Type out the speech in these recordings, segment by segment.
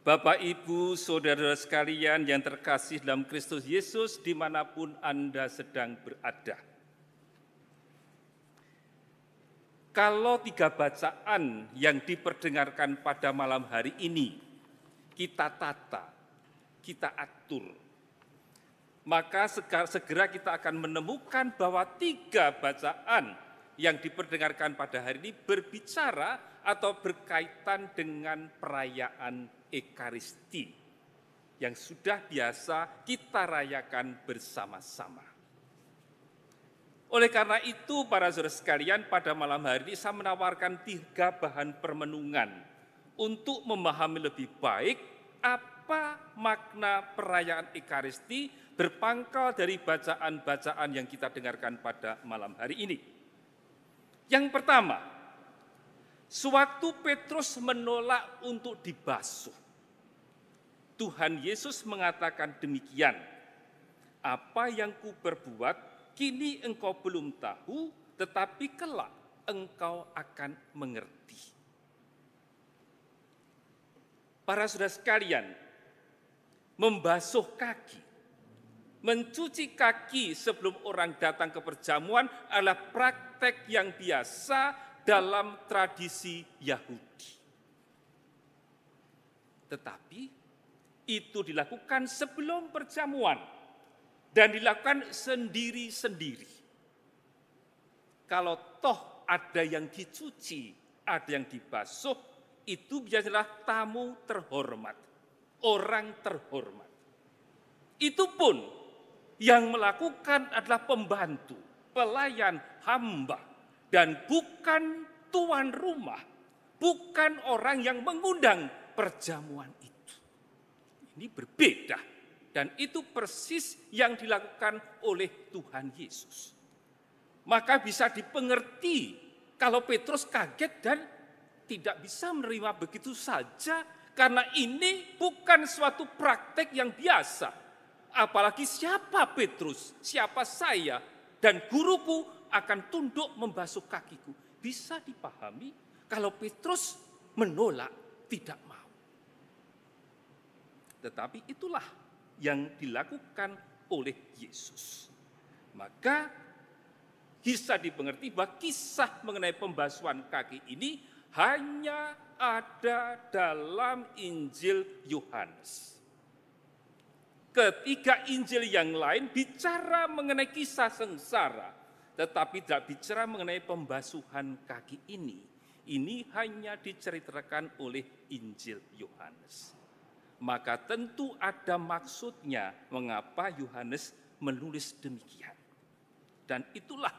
Bapak, Ibu, Saudara sekalian yang terkasih dalam Kristus Yesus di mana pun Anda sedang berada. Kalau tiga bacaan yang diperdengarkan pada malam hari ini kita tata, kita atur, maka segera kita akan menemukan bahwa tiga bacaan yang diperdengarkan pada hari ini berbicara atau berkaitan dengan perayaan Ekaristi yang sudah biasa kita rayakan bersama-sama. Oleh karena itu, para saudara sekalian, pada malam hari ini saya menawarkan tiga bahan permenungan untuk memahami lebih baik apa makna perayaan Ekaristi berpangkal dari bacaan-bacaan yang kita dengarkan pada malam hari ini. Yang pertama, sewaktu Petrus menolak untuk dibasuh, Tuhan Yesus mengatakan demikian, apa yang ku berbuat kini engkau belum tahu, tetapi kelak engkau akan mengerti. Para saudara sekalian, membasuh kaki, mencuci kaki sebelum orang datang ke perjamuan adalah praktek yang biasa dalam tradisi Yahudi. Tetapi itu dilakukan sebelum perjamuan dan dilakukan sendiri-sendiri. Kalau toh ada yang dicuci, ada yang dibasuh, itu biasalah tamu terhormat, orang terhormat. Itu pun yang melakukan adalah pembantu, pelayan hamba, dan bukan tuan rumah, bukan orang yang mengundang perjamuan itu. Ini berbeda dan itu persis yang dilakukan oleh Tuhan Yesus. Maka bisa dipengerti kalau Petrus kaget dan tidak bisa menerima begitu saja karena ini bukan suatu praktek yang biasa. Apalagi siapa Petrus, siapa saya dan guruku akan tunduk membasuh kakiku. Bisa dipahami kalau Petrus menolak tidak mau. Tetapi itulah yang dilakukan oleh Yesus. Maka bisa dipengerti bahwa kisah mengenai pembasuhan kaki ini hanya ada dalam Injil Yohanes. Ketiga Injil yang lain bicara mengenai kisah sengsara, tetapi tidak bicara mengenai pembasuhan kaki ini. Ini hanya diceritakan oleh Injil Yohanes maka tentu ada maksudnya mengapa Yohanes menulis demikian. Dan itulah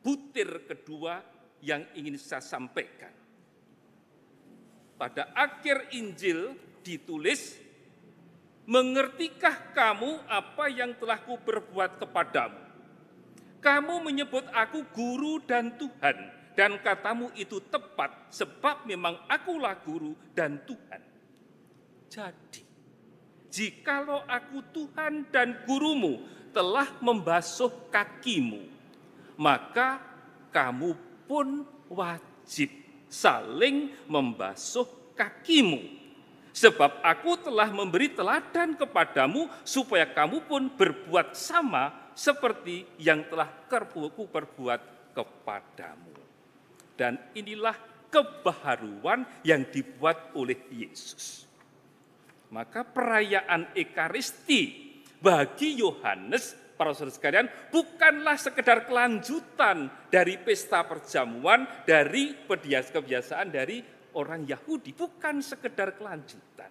butir kedua yang ingin saya sampaikan. Pada akhir Injil ditulis, Mengertikah kamu apa yang telah ku berbuat kepadamu? Kamu menyebut aku guru dan Tuhan, dan katamu itu tepat, sebab memang akulah guru dan Tuhan. Jadi, jikalau aku Tuhan dan gurumu telah membasuh kakimu, maka kamu pun wajib saling membasuh kakimu. Sebab aku telah memberi teladan kepadamu supaya kamu pun berbuat sama seperti yang telah kerbuku perbuat kepadamu. Dan inilah kebaharuan yang dibuat oleh Yesus. Maka perayaan Ekaristi bagi Yohanes, para saudara sekalian, bukanlah sekedar kelanjutan dari pesta perjamuan, dari kebiasaan dari orang Yahudi. Bukan sekedar kelanjutan.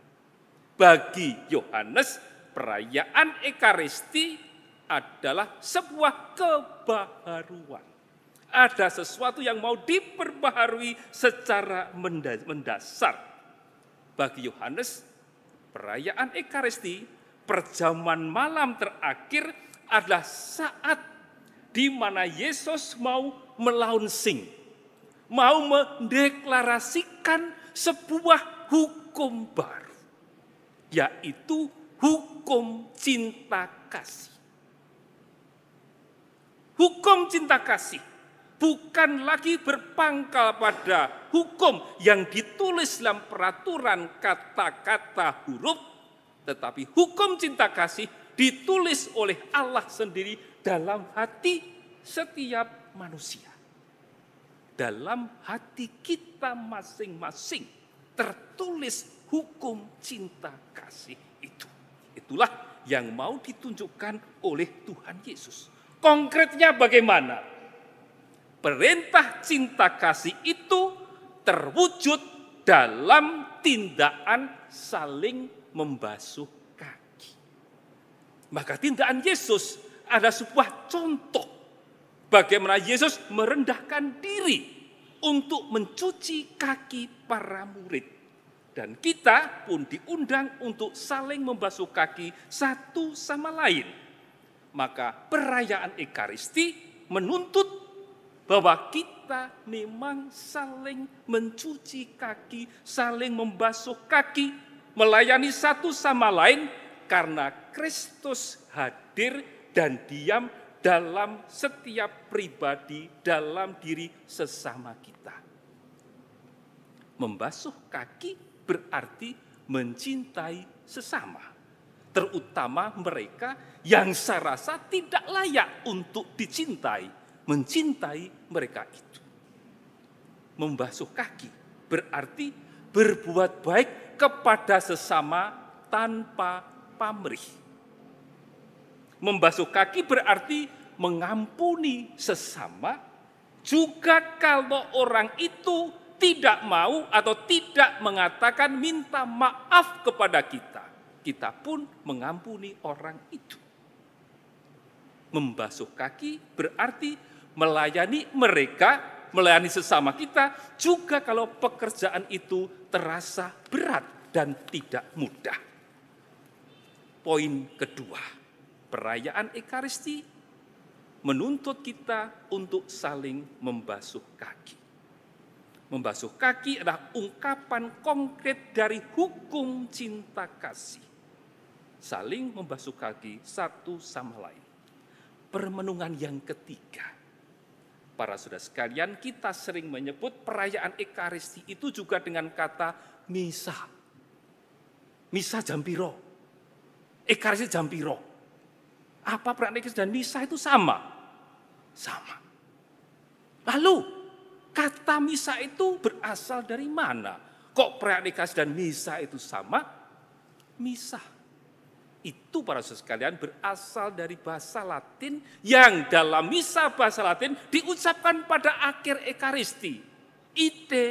Bagi Yohanes, perayaan Ekaristi adalah sebuah kebaharuan. Ada sesuatu yang mau diperbaharui secara mendasar. Bagi Yohanes, perayaan Ekaristi, perjamuan malam terakhir adalah saat di mana Yesus mau melaunching, mau mendeklarasikan sebuah hukum baru, yaitu hukum cinta kasih. Hukum cinta kasih bukan lagi berpangkal pada hukum yang ditulis dalam peraturan kata-kata huruf, tetapi hukum cinta kasih ditulis oleh Allah sendiri dalam hati setiap manusia. Dalam hati kita masing-masing tertulis hukum cinta kasih itu. Itulah yang mau ditunjukkan oleh Tuhan Yesus. Konkretnya bagaimana? Perintah cinta kasih itu terwujud dalam tindakan saling membasuh kaki. Maka tindakan Yesus ada sebuah contoh Bagaimana Yesus merendahkan diri untuk mencuci kaki para murid. Dan kita pun diundang untuk saling membasuh kaki satu sama lain. Maka perayaan Ekaristi menuntut bahwa kita memang saling mencuci kaki, saling membasuh kaki, melayani satu sama lain karena Kristus hadir dan diam dalam setiap pribadi, dalam diri sesama kita. Membasuh kaki berarti mencintai sesama, terutama mereka yang saya rasa tidak layak untuk dicintai, mencintai mereka itu. Membasuh kaki berarti berbuat baik kepada sesama tanpa pamrih Membasuh kaki berarti mengampuni sesama, juga kalau orang itu tidak mau atau tidak mengatakan minta maaf kepada kita, kita pun mengampuni orang itu. Membasuh kaki berarti melayani mereka, melayani sesama kita, juga kalau pekerjaan itu terasa berat dan tidak mudah. Poin kedua, perayaan Ekaristi menuntut kita untuk saling membasuh kaki. Membasuh kaki adalah ungkapan konkret dari hukum cinta kasih. Saling membasuh kaki satu sama lain. Permenungan yang ketiga. Para saudara sekalian, kita sering menyebut perayaan Ekaristi itu juga dengan kata misa. Misa Jampiro. Ekaristi Jampiro. Apa praktik dan misa itu sama? Sama. Lalu, kata misa itu berasal dari mana? Kok praktikas dan misa itu sama? Misa. Itu para saudara sekalian berasal dari bahasa Latin yang dalam misa bahasa Latin diucapkan pada akhir Ekaristi. Ite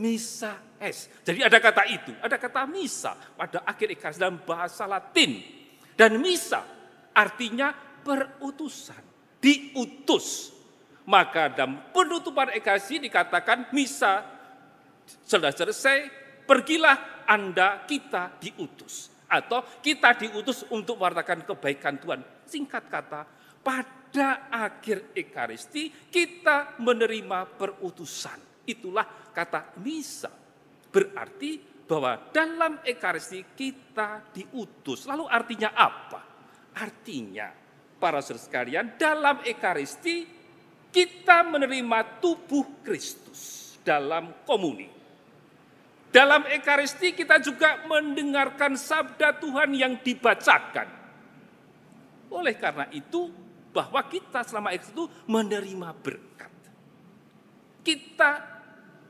misa es. Jadi ada kata itu, ada kata misa pada akhir Ekaristi dalam bahasa Latin. Dan misa artinya perutusan, diutus. Maka dalam penutupan ekasi dikatakan misa sudah selesai, pergilah Anda kita diutus. Atau kita diutus untuk mewartakan kebaikan Tuhan. Singkat kata, pada akhir Ekaristi kita menerima perutusan. Itulah kata misa. Berarti bahwa dalam Ekaristi kita diutus. Lalu artinya apa? Artinya, para saudara sekalian, dalam Ekaristi kita menerima tubuh Kristus dalam komuni. Dalam Ekaristi kita juga mendengarkan sabda Tuhan yang dibacakan. Oleh karena itu, bahwa kita selama itu menerima berkat. Kita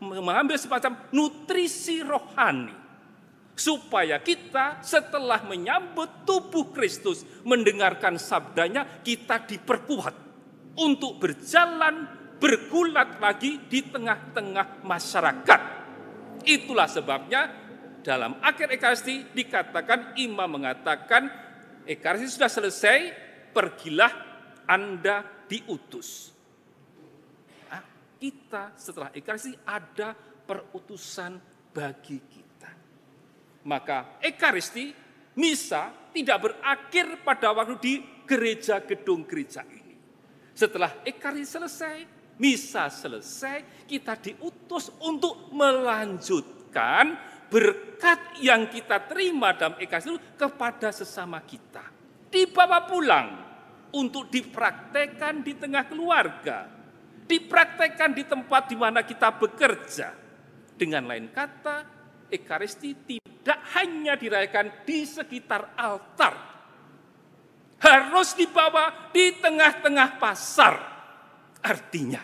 mengambil semacam nutrisi rohani supaya kita setelah menyambut tubuh Kristus, mendengarkan sabdanya, kita diperkuat untuk berjalan bergulat lagi di tengah-tengah masyarakat. Itulah sebabnya dalam akhir Ekaristi dikatakan imam mengatakan Ekaristi sudah selesai, pergilah Anda diutus. Nah, kita setelah Ekaristi ada perutusan bagi kita. Maka Ekaristi, misa tidak berakhir pada waktu di gereja gedung gereja ini. Setelah Ekaristi selesai, misa selesai, kita diutus untuk melanjutkan berkat yang kita terima dalam Ekaristi kepada sesama kita. Dibawa pulang untuk dipraktekkan di tengah keluarga. dipraktekkan di tempat di mana kita bekerja. Dengan lain kata, Ekaristi tidak hanya dirayakan di sekitar altar. Harus dibawa di tengah-tengah pasar. Artinya,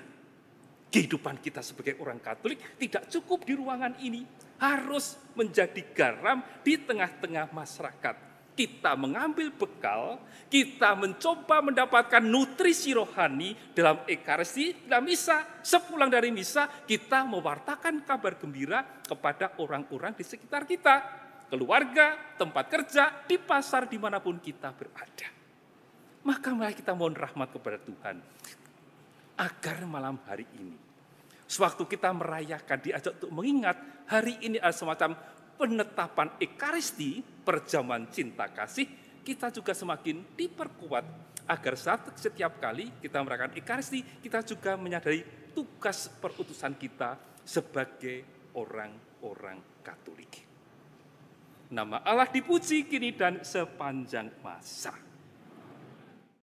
kehidupan kita sebagai orang Katolik tidak cukup di ruangan ini. Harus menjadi garam di tengah-tengah masyarakat kita mengambil bekal, kita mencoba mendapatkan nutrisi rohani dalam ekaristi, dalam misa. Sepulang dari misa, kita mewartakan kabar gembira kepada orang-orang di sekitar kita. Keluarga, tempat kerja, di pasar, di mana pun kita berada. Maka mari kita mohon rahmat kepada Tuhan. Agar malam hari ini, sewaktu kita merayakan, diajak untuk mengingat, hari ini adalah semacam penetapan ekaristi perjamuan cinta kasih, kita juga semakin diperkuat agar saat setiap kali kita merayakan ekaristi, kita juga menyadari tugas perutusan kita sebagai orang-orang Katolik. Nama Allah dipuji kini dan sepanjang masa.